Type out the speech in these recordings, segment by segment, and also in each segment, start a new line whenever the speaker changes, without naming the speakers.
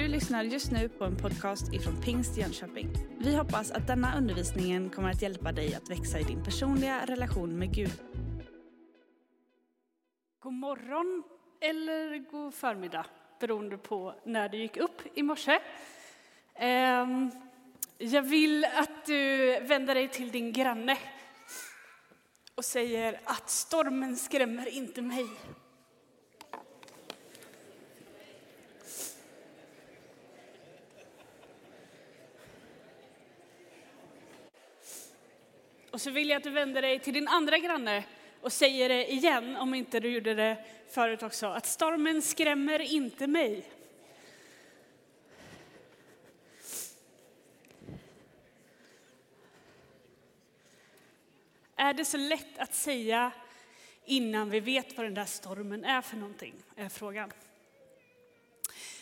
Du lyssnar just nu på en podcast ifrån Pingst Jönköping. Vi hoppas att denna undervisning kommer att hjälpa dig att växa i din personliga relation med Gud.
God morgon eller god förmiddag, beroende på när du gick upp i morse. Ehm, jag vill att du vänder dig till din granne och säger att stormen skrämmer inte mig. Och så vill jag att du vänder dig till din andra granne och säger det igen, om inte du gjorde det förut också, att stormen skrämmer inte mig. Är det så lätt att säga innan vi vet vad den där stormen är för någonting, är frågan.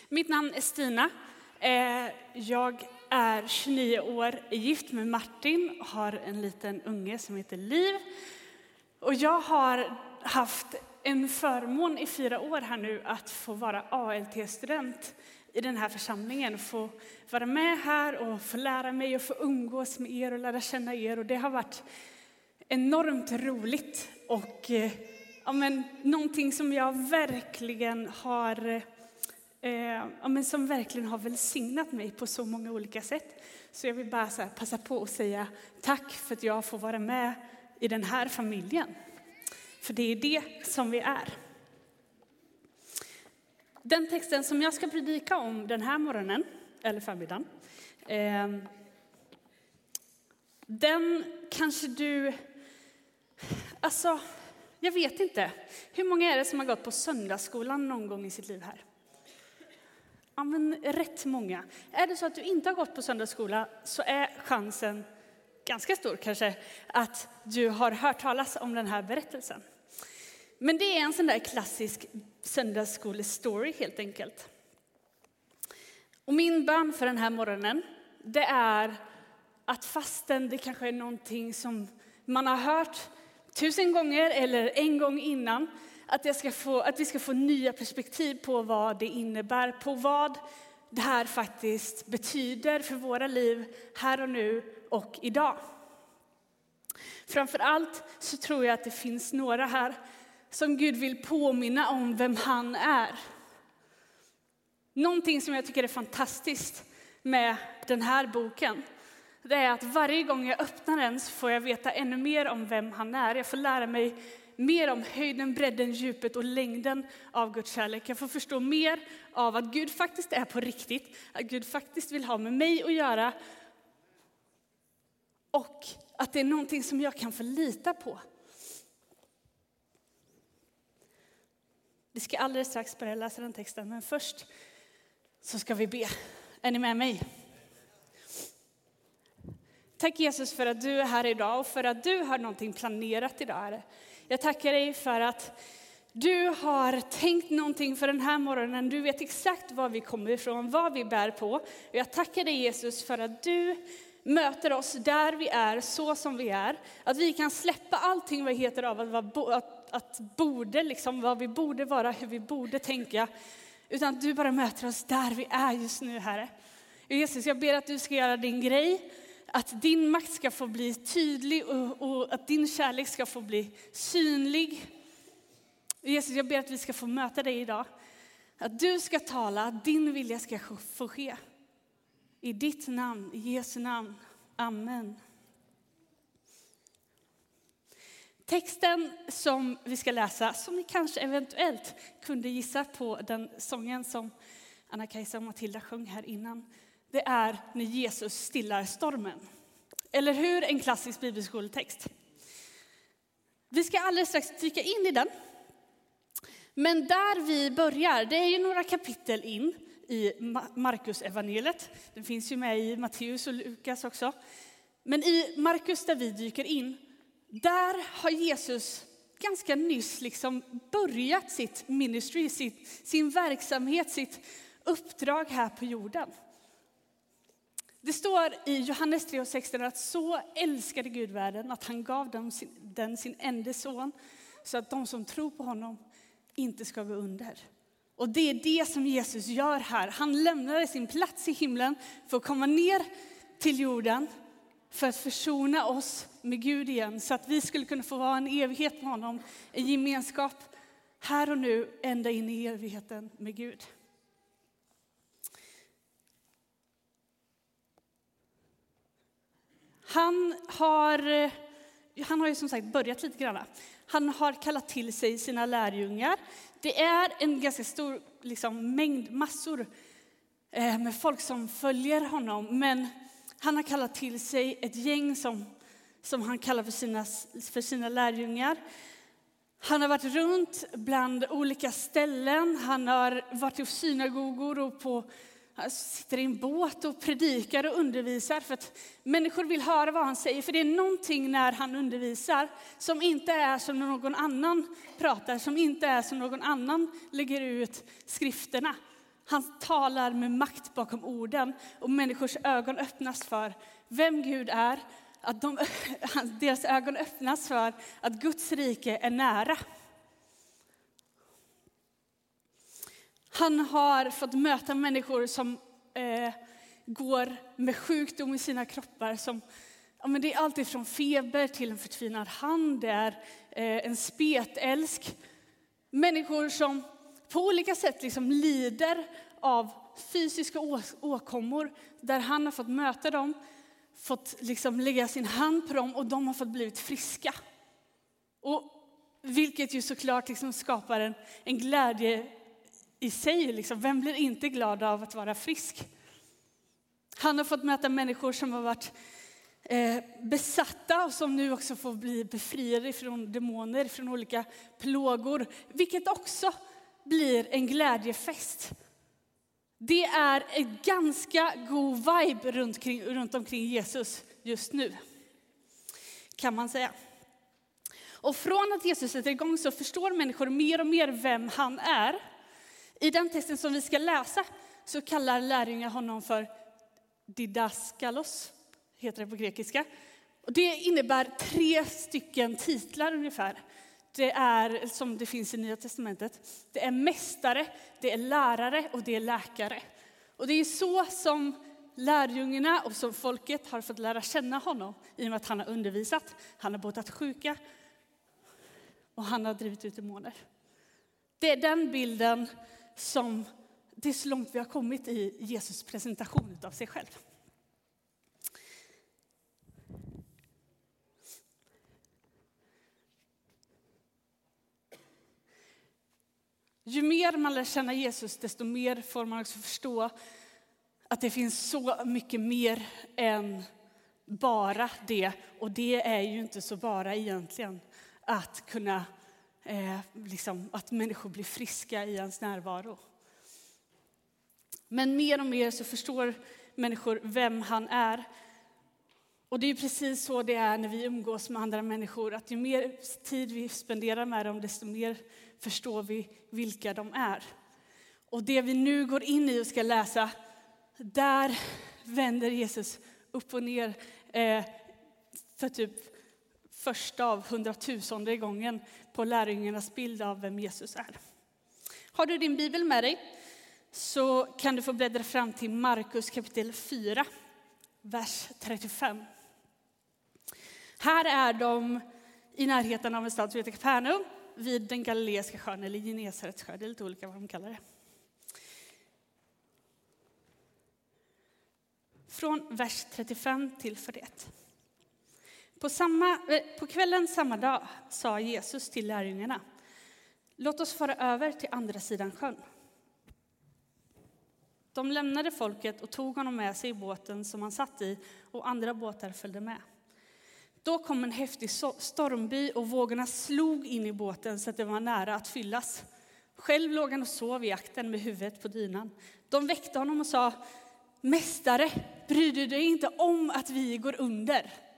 Mitt namn är Stina. Eh, jag är 29 år, är gift med Martin och har en liten unge som heter Liv. Och jag har haft en förmån i fyra år här nu att få vara ALT-student i den här församlingen. Få vara med här och få lära mig och få umgås med er och lära känna er. Och det har varit enormt roligt och eh, ja, men, någonting som jag verkligen har eh, eh, men som verkligen har välsignat mig på så många olika sätt. Så jag vill bara så här, passa på att säga tack för att jag får vara med i den här familjen. För det är det som vi är. Den texten som jag ska predika om den här morgonen, eller förmiddagen, eh, den kanske du... Alltså, jag vet inte. Hur många är det som har gått på söndagsskolan någon gång i sitt liv här? Ja, men rätt många. Är det så att du inte har gått på söndagsskola så är chansen ganska stor kanske att du har hört talas om den här berättelsen. Men det är en sån där klassisk söndagsskolestory helt enkelt. Och min bön för den här morgonen, det är att fastän det kanske är någonting som man har hört tusen gånger eller en gång innan, att, jag ska få, att vi ska få nya perspektiv på vad det innebär, på vad det här faktiskt betyder för våra liv här och nu och idag. Framför allt så tror jag att det finns några här som Gud vill påminna om vem han är. Någonting som jag tycker är fantastiskt med den här boken, det är att varje gång jag öppnar den så får jag veta ännu mer om vem han är. Jag får lära mig mer om höjden, bredden, djupet och längden av Guds kärlek. Jag får förstå mer av att Gud faktiskt är på riktigt, att Gud faktiskt vill ha med mig att göra och att det är någonting som jag kan få lita på. Vi ska alldeles strax börja läsa den texten, men först så ska vi be. Är ni med mig? Tack Jesus för att du är här idag och för att du har någonting planerat idag. Jag tackar dig för att du har tänkt någonting för den här morgonen. Du vet exakt var vi kommer ifrån, vad vi bär på. Jag tackar dig Jesus för att du möter oss där vi är, så som vi är. Att vi kan släppa allting vad heter av att, att, att borde, liksom, vad vi borde vara, hur vi borde tänka. Utan att du bara möter oss där vi är just nu, Herre. Jesus, jag ber att du ska göra din grej, att din makt ska få bli tydlig och, och att din kärlek ska få bli synlig. Jesus, jag ber att vi ska få möta dig idag. Att du ska tala, att din vilja ska få ske. I ditt namn, i Jesu namn. Amen. Texten som vi ska läsa, som ni kanske eventuellt kunde gissa på den sången som Anna-Kajsa och Matilda sjöng här innan, det är när Jesus stillar stormen. Eller hur? En klassisk bibelskoletext. Vi ska alldeles strax dyka in i den. Men där vi börjar, det är ju några kapitel in i Markus evangeliet. Den finns ju med i Matteus och Lukas också. Men i Markus där vi dyker in, där har Jesus ganska nyss liksom börjat sitt ministry, sitt, sin verksamhet, sitt uppdrag här på jorden. Det står i Johannes 3.16 att så älskade Gud världen att han gav dem sin, den sin enda son så att de som tror på honom inte ska gå under. Och det är det som Jesus gör här. Han lämnade sin plats i himlen för att komma ner till jorden för att försona oss med Gud igen så att vi skulle kunna få vara en evighet med honom, en gemenskap här och nu, ända in i evigheten med Gud. Han har, han har ju som sagt börjat lite grann. Han har kallat till sig sina lärjungar. Det är en ganska stor liksom, mängd, massor eh, med folk som följer honom. Men han har kallat till sig ett gäng som, som han kallar för sina, för sina lärjungar. Han har varit runt bland olika ställen. Han har varit i synagogor och på, sitter i en båt och predikar och undervisar för att människor vill höra vad han säger. För det är någonting när han undervisar som inte är som när någon annan pratar, som inte är som någon annan lägger ut skrifterna. Han talar med makt bakom orden och människors ögon öppnas för vem Gud är. Att de, deras ögon öppnas för att Guds rike är nära. Han har fått möta människor som eh, går med sjukdom i sina kroppar. Som, ja, men det är allt från feber till en förtvinad hand, det är eh, en spetälsk. Människor som på olika sätt liksom lider av fysiska åkommor där han har fått möta dem, fått liksom lägga sin hand på dem och de har fått blivit friska. Och vilket ju såklart liksom skapar en, en glädje i sig. Liksom. Vem blir inte glad av att vara frisk? Han har fått möta människor som har varit eh, besatta och som nu också får bli befriade från demoner, från olika plågor. Vilket också blir en glädjefest. Det är en ganska god vibe runt, kring, runt omkring Jesus just nu, kan man säga. Och från att Jesus sätter igång så förstår människor mer och mer vem han är. I den texten som vi ska läsa så kallar lärjungar honom för didaskalos, heter det på grekiska. Och det innebär tre stycken titlar ungefär. Det är som det finns i Nya Testamentet. Det är mästare, det är lärare och det är läkare. Och det är så som lärjungarna och som folket har fått lära känna honom i och med att han har undervisat, han har botat sjuka och han har drivit ut demoner. Det är den bilden som, det är så långt vi har kommit i Jesus presentation av sig själv. Ju mer man lär känna Jesus, desto mer får man också förstå att det finns så mycket mer än bara det. Och det är ju inte så bara egentligen att kunna, eh, liksom, att människor blir friska i ens närvaro. Men mer och mer så förstår människor vem han är. Och det är precis så det är när vi umgås med andra människor, att ju mer tid vi spenderar med dem, desto mer förstår vi vilka de är. Och det vi nu går in i och ska läsa, där vänder Jesus upp och ner eh, för typ första av hundratusende gången på lärjungarnas bild av vem Jesus är. Har du din bibel med dig så kan du få bläddra fram till Markus kapitel 4, vers 35. Här är de i närheten av en stad som heter Kapernaum vid den galileiska sjön, eller Genesarets sjö, det är lite olika vad de kallar det. Från vers 35 till 41. På, samma, eh, på kvällen samma dag sa Jesus till lärjungarna, låt oss fara över till andra sidan sjön. De lämnade folket och tog honom med sig i båten som han satt i och andra båtar följde med. Då kom en häftig stormby och vågorna slog in i båten så att det var nära att fyllas. Själv låg han och sov i akten med huvudet på dynan. De väckte honom och sa, Mästare, bryr du dig inte om att vi går under?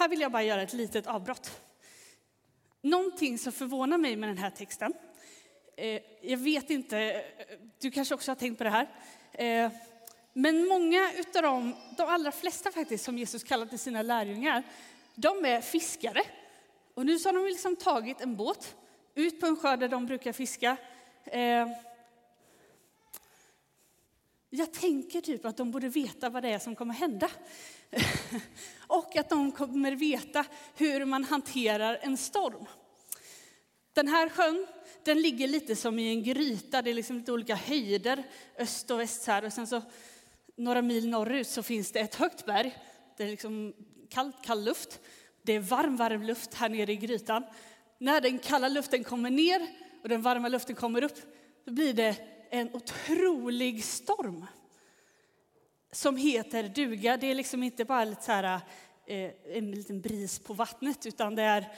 Här vill jag bara göra ett litet avbrott. Någonting som förvånar mig med den här texten, eh, jag vet inte, du kanske också har tänkt på det här, eh, men många utav dem, de allra flesta faktiskt, som Jesus kallar till sina lärjungar, de är fiskare. Och nu så har de liksom tagit en båt ut på en sjö där de brukar fiska. Eh, jag tänker typ att de borde veta vad det är som kommer hända. Och att de kommer veta hur man hanterar en storm. Den här sjön, den ligger lite som i en gryta. Det är liksom lite olika höjder, öst och väst. Här. Och sen så några mil norrut så finns det ett högt berg. Det är liksom kall, kall luft. Det är varm, varm luft här nere i grytan. När den kalla luften kommer ner och den varma luften kommer upp, då blir det en otrolig storm som heter duga. Det är liksom inte bara lite så här, eh, en liten bris på vattnet, utan det är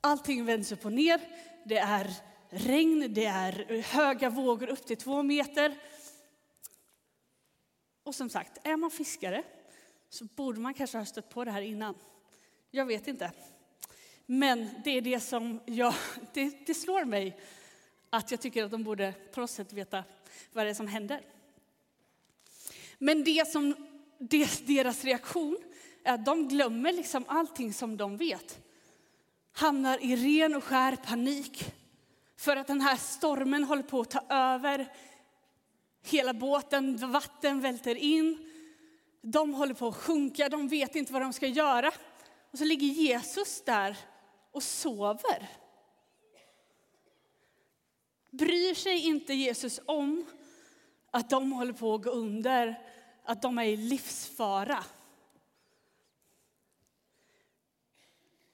allting vänds upp och ner. Det är regn, det är höga vågor upp till två meter. Och som sagt, är man fiskare så borde man kanske ha stött på det här innan. Jag vet inte. Men det är det som jag, det, det slår mig att jag tycker att de borde på något sätt veta vad det är som händer. Men det som deras reaktion är att de glömmer liksom allting som de vet. Hamnar i ren och skär panik för att den här stormen håller på att ta över hela båten. Vatten välter in. De håller på att sjunka, de vet inte vad de ska göra. Och så ligger Jesus där och sover. Bryr sig inte Jesus om att de håller på att gå under, att de är i livsfara?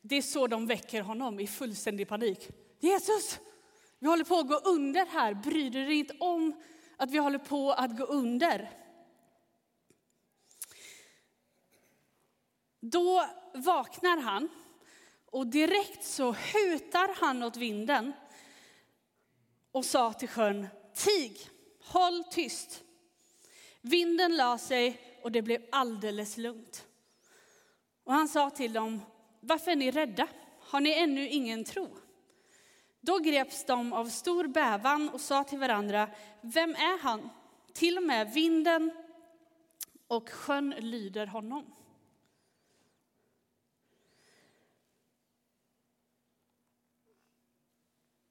Det är så de väcker honom i fullständig panik. Jesus, vi håller på att gå under här. Bryr du dig inte om att vi håller på att gå under? Då vaknar han och direkt så hutar han åt vinden och sa till sjön, tig, håll tyst. Vinden la sig och det blev alldeles lugnt. Och han sa till dem, varför är ni rädda? Har ni ännu ingen tro? Då greps de av stor bävan och sa till varandra, vem är han? Till och med vinden och sjön lyder honom.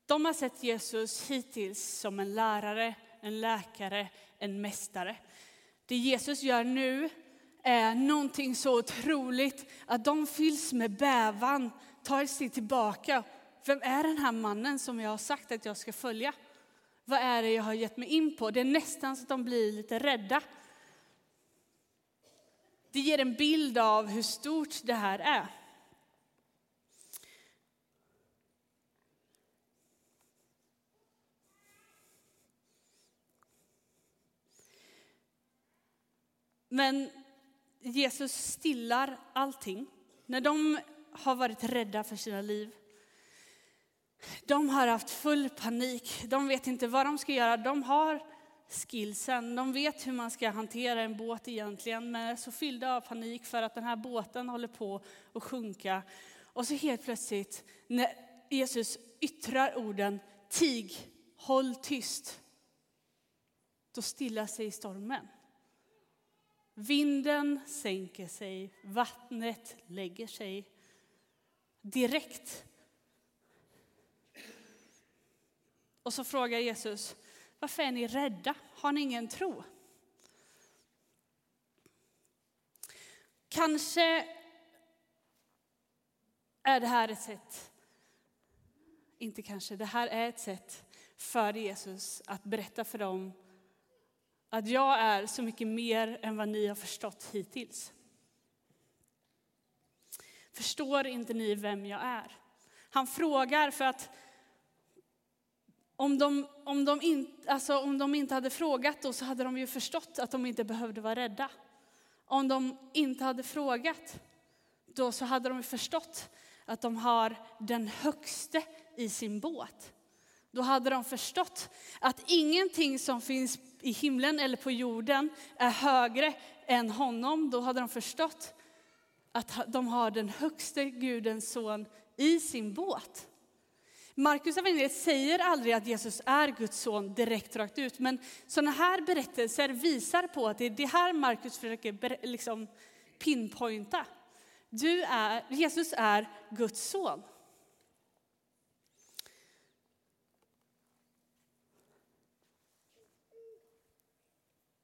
De har sett Jesus hittills som en lärare, en läkare, en mästare. Det Jesus gör nu är någonting så otroligt att de fylls med bävan, tar sig tillbaka. Vem är den här mannen som jag har sagt att jag ska följa? Vad är det jag har gett mig in på? Det är nästan så att de blir lite rädda. Det ger en bild av hur stort det här är. Men Jesus stillar allting. När de har varit rädda för sina liv. De har haft full panik. De vet inte vad de ska göra. De har skillsen. De vet hur man ska hantera en båt egentligen, men är så fyllda av panik för att den här båten håller på att sjunka. Och så helt plötsligt, när Jesus yttrar orden tig, håll tyst, då stillar sig stormen. Vinden sänker sig, vattnet lägger sig direkt. Och så frågar Jesus, varför är ni rädda? Har ni ingen tro? Kanske är det här ett sätt, inte kanske, det här är ett sätt för Jesus att berätta för dem att jag är så mycket mer än vad ni har förstått hittills. Förstår inte ni vem jag är? Han frågar för att om de, om de, in, alltså om de inte hade frågat då så hade de ju förstått att de inte behövde vara rädda. Om de inte hade frågat då så hade de förstått att de har den högste i sin båt. Då hade de förstått att ingenting som finns i himlen eller på jorden är högre än honom. Då hade de förstått att de har den högste Gudens son i sin båt. Markus evangeliet säger aldrig att Jesus är Guds son direkt rakt ut, men sådana här berättelser visar på att det är det här Markus försöker liksom pinpointa. Du är, Jesus är Guds son.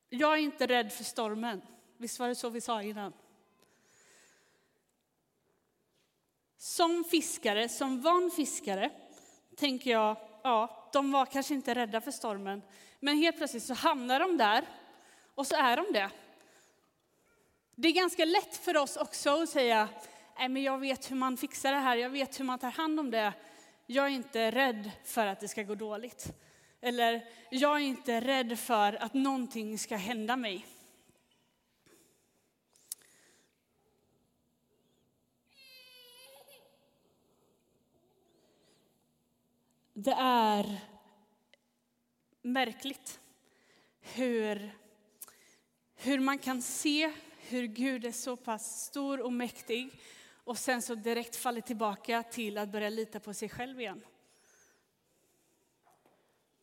Jag är inte rädd för stormen. Visst var det så vi sa innan? Som fiskare, som van fiskare, tänker jag, ja, de var kanske inte rädda för stormen. Men helt plötsligt så hamnar de där och så är de det. Det är ganska lätt för oss också att säga, nej men jag vet hur man fixar det här, jag vet hur man tar hand om det. Jag är inte rädd för att det ska gå dåligt. Eller, jag är inte rädd för att någonting ska hända mig. Det är märkligt hur, hur man kan se hur Gud är så pass stor och mäktig och sen så direkt faller tillbaka till att börja lita på sig själv igen.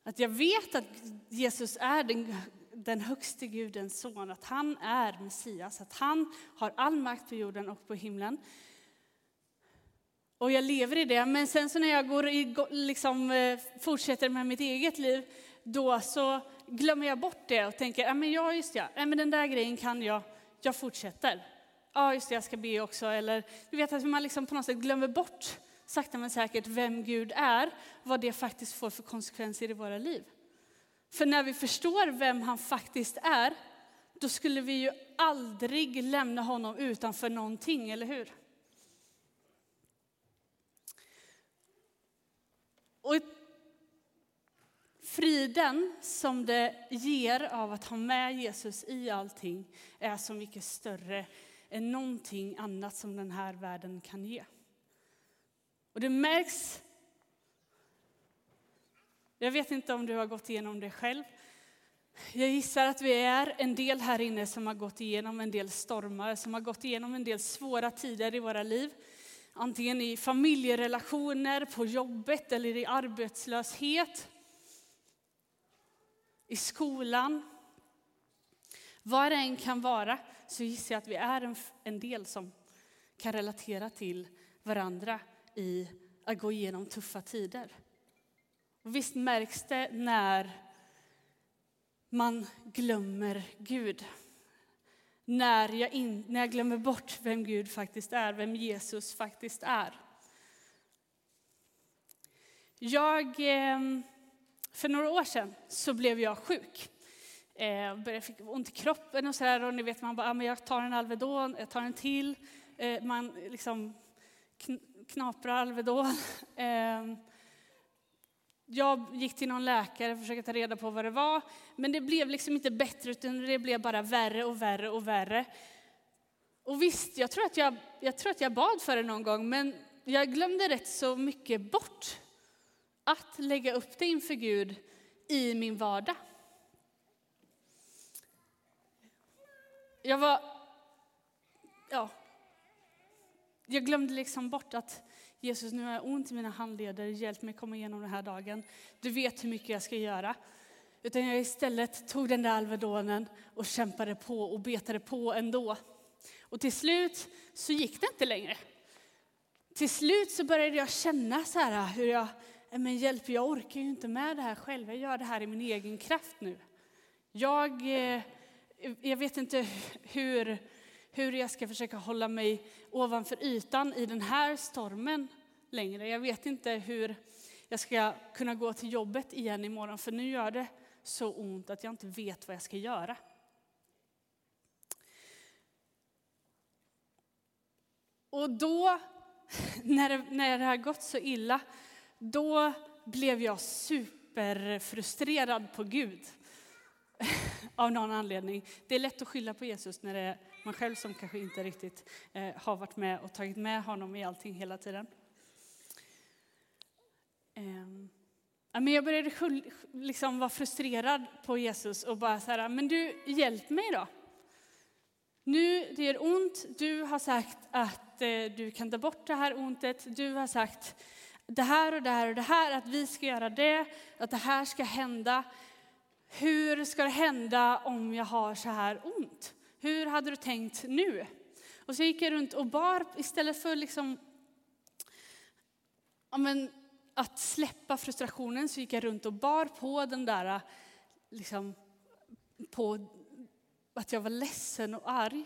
Att jag vet att Jesus är den, den högste Gudens son, att han är Messias, att han har all makt på jorden och på himlen. Och jag lever i det, men sen så när jag går i, liksom, eh, fortsätter med mitt eget liv, då så glömmer jag bort det och tänker, ja men ja just ja, ja men den där grejen kan jag, jag fortsätter. Ja just det, jag ska be också. Eller du vet att man liksom på något sätt glömmer bort sakta men säkert vem Gud är, vad det faktiskt får för konsekvenser i våra liv. För när vi förstår vem han faktiskt är, då skulle vi ju aldrig lämna honom utanför någonting, eller hur? Och friden som det ger av att ha med Jesus i allting är så mycket större än någonting annat som den här världen kan ge. Och det märks. Jag vet inte om du har gått igenom det själv. Jag gissar att vi är en del här inne som har gått igenom en del stormar, som har gått igenom en del svåra tider i våra liv. Antingen i familjerelationer, på jobbet eller i arbetslöshet. I skolan. Vad det än kan vara så gissar jag att vi är en, en del som kan relatera till varandra i att gå igenom tuffa tider. Och visst märks det när man glömmer Gud. När jag, in, när jag glömmer bort vem Gud faktiskt är, vem Jesus faktiskt är. Jag, eh, för några år sedan så blev jag sjuk. Eh, jag fick ont i kroppen och så där, och ni vet man bara, ah, jag tar en Alvedon, jag tar en till. Eh, man liksom knaprar Alvedon. Ehm, jag gick till någon läkare och försökte ta reda på vad det var, men det blev liksom inte bättre utan det blev bara värre och värre och värre. Och visst, jag tror att jag, jag, tror att jag bad för det någon gång, men jag glömde rätt så mycket bort att lägga upp det inför Gud i min vardag. Jag var, ja, jag glömde liksom bort att Jesus, nu har jag ont i mina handleder, hjälp mig komma igenom den här dagen. Du vet hur mycket jag ska göra. Utan jag istället tog den där Alvedonen och kämpade på och betade på ändå. Och till slut så gick det inte längre. Till slut så började jag känna så här hur jag, men hjälp, jag orkar ju inte med det här själv. Jag gör det här i min egen kraft nu. Jag, eh, jag vet inte hur hur jag ska försöka hålla mig ovanför ytan i den här stormen längre. Jag vet inte hur jag ska kunna gå till jobbet igen imorgon, för nu gör det så ont att jag inte vet vad jag ska göra. Och då, när det, när det har gått så illa, då blev jag superfrustrerad på Gud. Av någon anledning. Det är lätt att skylla på Jesus när det man själv som kanske inte riktigt eh, har varit med och tagit med honom i allting hela tiden. Eh, men jag började liksom vara frustrerad på Jesus och bara så här, men du, hjälp mig då. Nu, det gör ont, du har sagt att eh, du kan ta bort det här ontet, du har sagt det här och det här och det här, att vi ska göra det, att det här ska hända. Hur ska det hända om jag har så här ont? Hur hade du tänkt nu? Och så gick jag runt och bar, istället för liksom, ja men, att släppa frustrationen så gick jag runt och bar på den där, liksom, på att jag var ledsen och arg.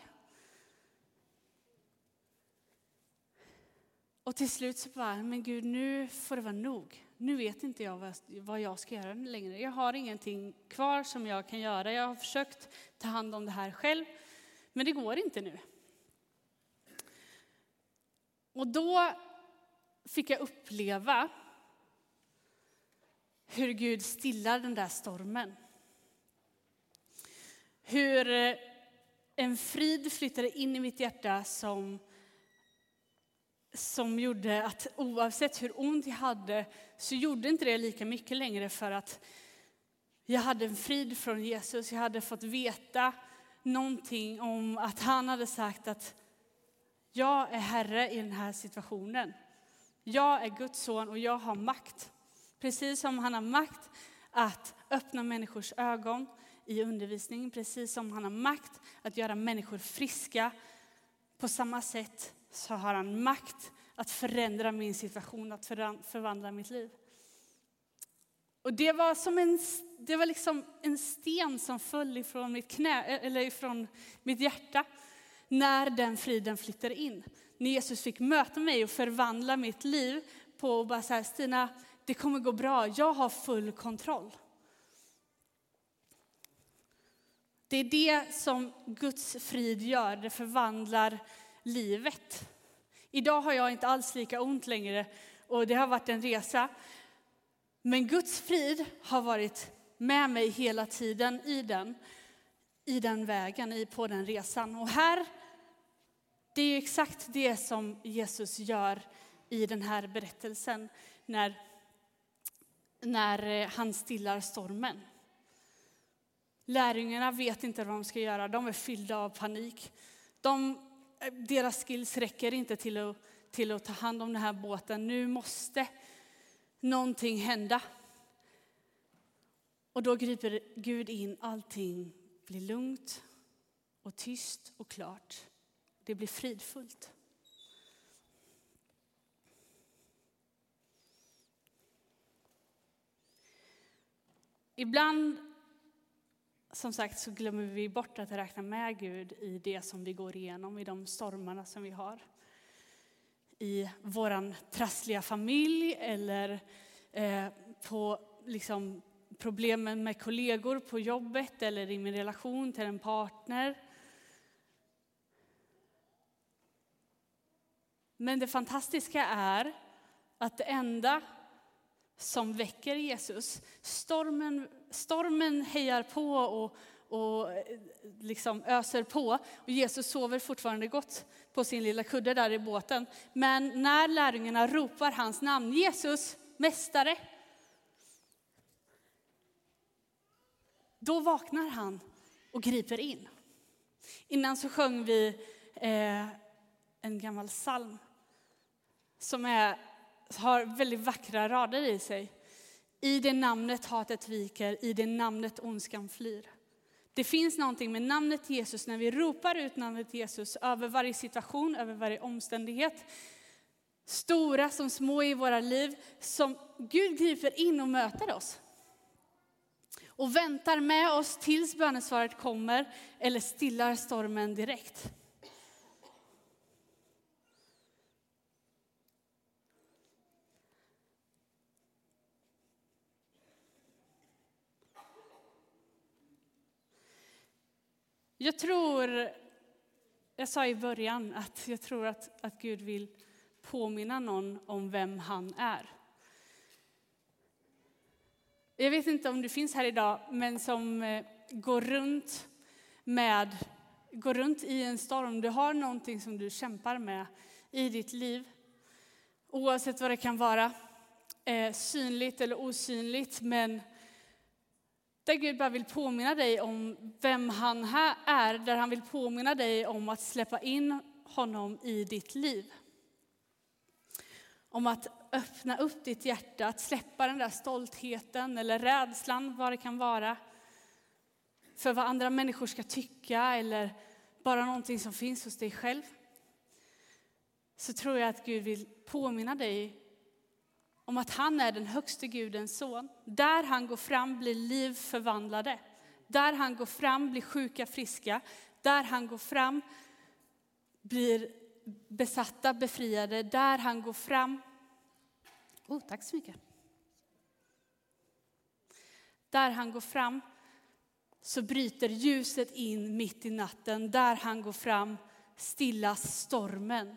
Och till slut så bara, men Gud nu får det vara nog. Nu vet inte jag vad jag ska göra längre. Jag har ingenting kvar som jag kan göra. Jag har försökt ta hand om det här själv, men det går inte nu. Och då fick jag uppleva hur Gud stillar den där stormen. Hur eh, en frid flyttade in i mitt hjärta som, som gjorde att oavsett hur ont jag hade så gjorde inte det lika mycket längre för att jag hade en frid från Jesus. Jag hade fått veta någonting om att han hade sagt att jag är herre i den här situationen. Jag är Guds son och jag har makt. Precis som han har makt att öppna människors ögon i undervisning, precis som han har makt att göra människor friska. På samma sätt så har han makt att förändra min situation, att förvandla mitt liv. Och det var som en, det var liksom en sten som föll ifrån mitt, knä, eh, eller ifrån mitt hjärta när den friden flyttade in. När Jesus fick möta mig och förvandla mitt liv på att bara säga Stina, det kommer gå bra, jag har full kontroll. Det är det som Guds frid gör, det förvandlar livet. Idag har jag inte alls lika ont längre och det har varit en resa. Men Guds frid har varit med mig hela tiden i den, i den vägen, på den resan. Och här, det är exakt det som Jesus gör i den här berättelsen när, när eh, han stillar stormen. Lärjungarna vet inte vad de ska göra, de är fyllda av panik. De, eh, deras skills räcker inte till att, till att ta hand om den här båten. Nu måste någonting hända. Och då griper Gud in, allting blir lugnt och tyst och klart. Det blir fridfullt. Ibland som sagt så glömmer vi bort att räkna med Gud i det som vi går igenom, i de stormarna som vi har. I vår trassliga familj eller eh, på liksom, problemen med kollegor på jobbet eller i min relation till en partner. Men det fantastiska är att det enda som väcker Jesus. Stormen, stormen hejar på och, och liksom öser på. Och Jesus sover fortfarande gott på sin lilla kudde där i båten. Men när lärjungarna ropar hans namn, Jesus, Mästare, då vaknar han och griper in. Innan så sjöng vi eh, en gammal psalm som är har väldigt vackra rader i sig. I det namnet hatet viker, i det namnet ondskan flyr. Det finns någonting med namnet Jesus när vi ropar ut namnet Jesus över varje situation, över varje omständighet. Stora som små i våra liv, som Gud griper in och möter oss. Och väntar med oss tills bönesvaret kommer eller stillar stormen direkt. Jag tror, jag sa i början att jag tror att, att Gud vill påminna någon om vem han är. Jag vet inte om du finns här idag, men som eh, går runt med, går runt i en storm. Du har någonting som du kämpar med i ditt liv. Oavsett vad det kan vara, eh, synligt eller osynligt, men där Gud bara vill påminna dig om vem han är, där han vill påminna dig om att släppa in honom i ditt liv. Om att öppna upp ditt hjärta, att släppa den där stoltheten eller rädslan, vad det kan vara. För vad andra människor ska tycka eller bara någonting som finns hos dig själv. Så tror jag att Gud vill påminna dig om att han är den högste Gudens son. Där han går fram blir liv förvandlade. Där han går fram blir sjuka friska. Där han går fram blir besatta befriade. Där han går fram... Oh, tack så mycket. Där han går fram så bryter ljuset in mitt i natten. Där han går fram stillas stormen.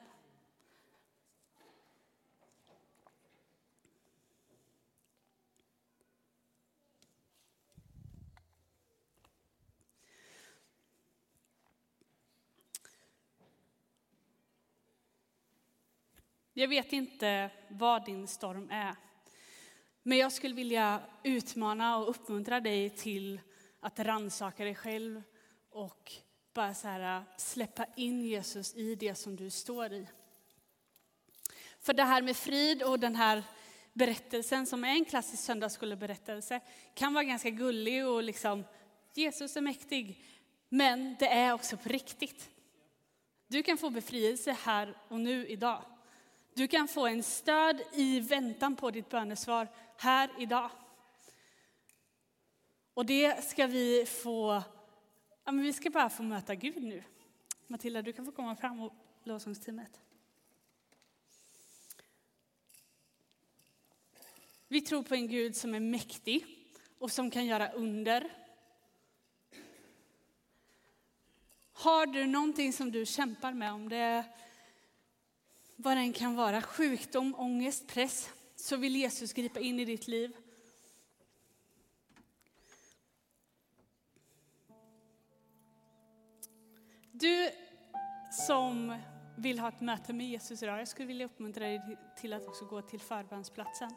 Jag vet inte vad din storm är. Men jag skulle vilja utmana och uppmuntra dig till att rannsaka dig själv och bara så här, släppa in Jesus i det som du står i. För det här med frid och den här berättelsen som är en klassisk söndagsskoleberättelse kan vara ganska gullig och liksom Jesus är mäktig. Men det är också på riktigt. Du kan få befrielse här och nu idag. Du kan få en stöd i väntan på ditt bönesvar här idag. Och det ska vi få, ja men vi ska bara få möta Gud nu. Matilda, du kan få komma fram och lovsångsteamet. Vi tror på en Gud som är mäktig och som kan göra under. Har du någonting som du kämpar med, om det är vad den kan vara, sjukdom, ångest, press, så vill Jesus gripa in i ditt liv. Du som vill ha ett möte med Jesus idag, jag skulle vilja uppmuntra dig till att också gå till förbönsplatsen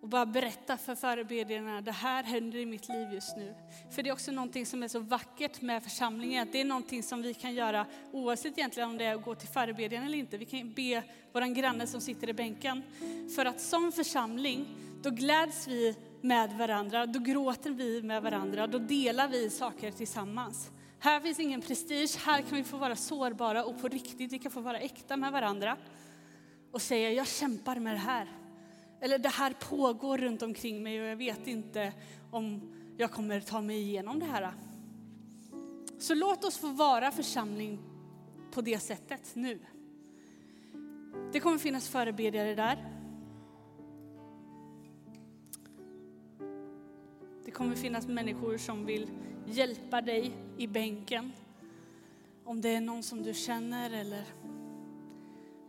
och bara berätta för förebedjarna, det här händer i mitt liv just nu. För det är också någonting som är så vackert med församlingen, att det är någonting som vi kan göra oavsett egentligen om det är att gå till förebedjaren eller inte. Vi kan be vår granne som sitter i bänken. För att som församling, då gläds vi med varandra, då gråter vi med varandra, då delar vi saker tillsammans. Här finns ingen prestige, här kan vi få vara sårbara och på riktigt, vi kan få vara äkta med varandra och säga jag kämpar med det här. Eller det här pågår runt omkring mig och jag vet inte om jag kommer ta mig igenom det här. Så låt oss få vara församling på det sättet nu. Det kommer finnas förebedjare där. Det kommer finnas människor som vill hjälpa dig i bänken. Om det är någon som du känner eller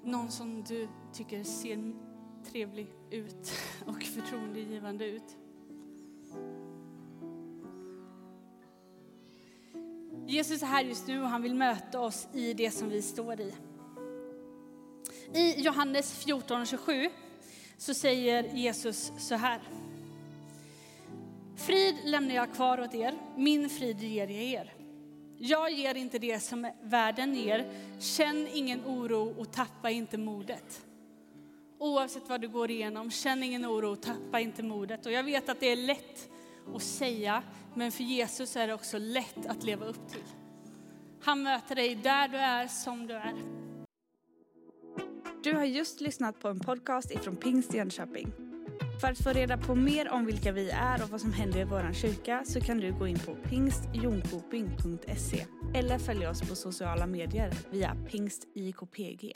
någon som du tycker ser trevlig ut och förtroendegivande ut. Jesus är här just nu och han vill möta oss i det som vi står i. I Johannes 14.27 så säger Jesus så här. Frid lämnar jag kvar åt er, min frid ger jag er. Jag ger inte det som världen ger. Känn ingen oro och tappa inte modet. Oavsett vad du går igenom, känn ingen oro, tappa inte modet. Och jag vet att det är lätt att säga, men för Jesus är det också lätt att leva upp till. Han möter dig där du är, som du är.
Du har just lyssnat på en podcast ifrån Pingst Jönköping. För att få reda på mer om vilka vi är och vad som händer i vår kyrka så kan du gå in på pingstjonkoping.se eller följa oss på sociala medier via pingstjkpg.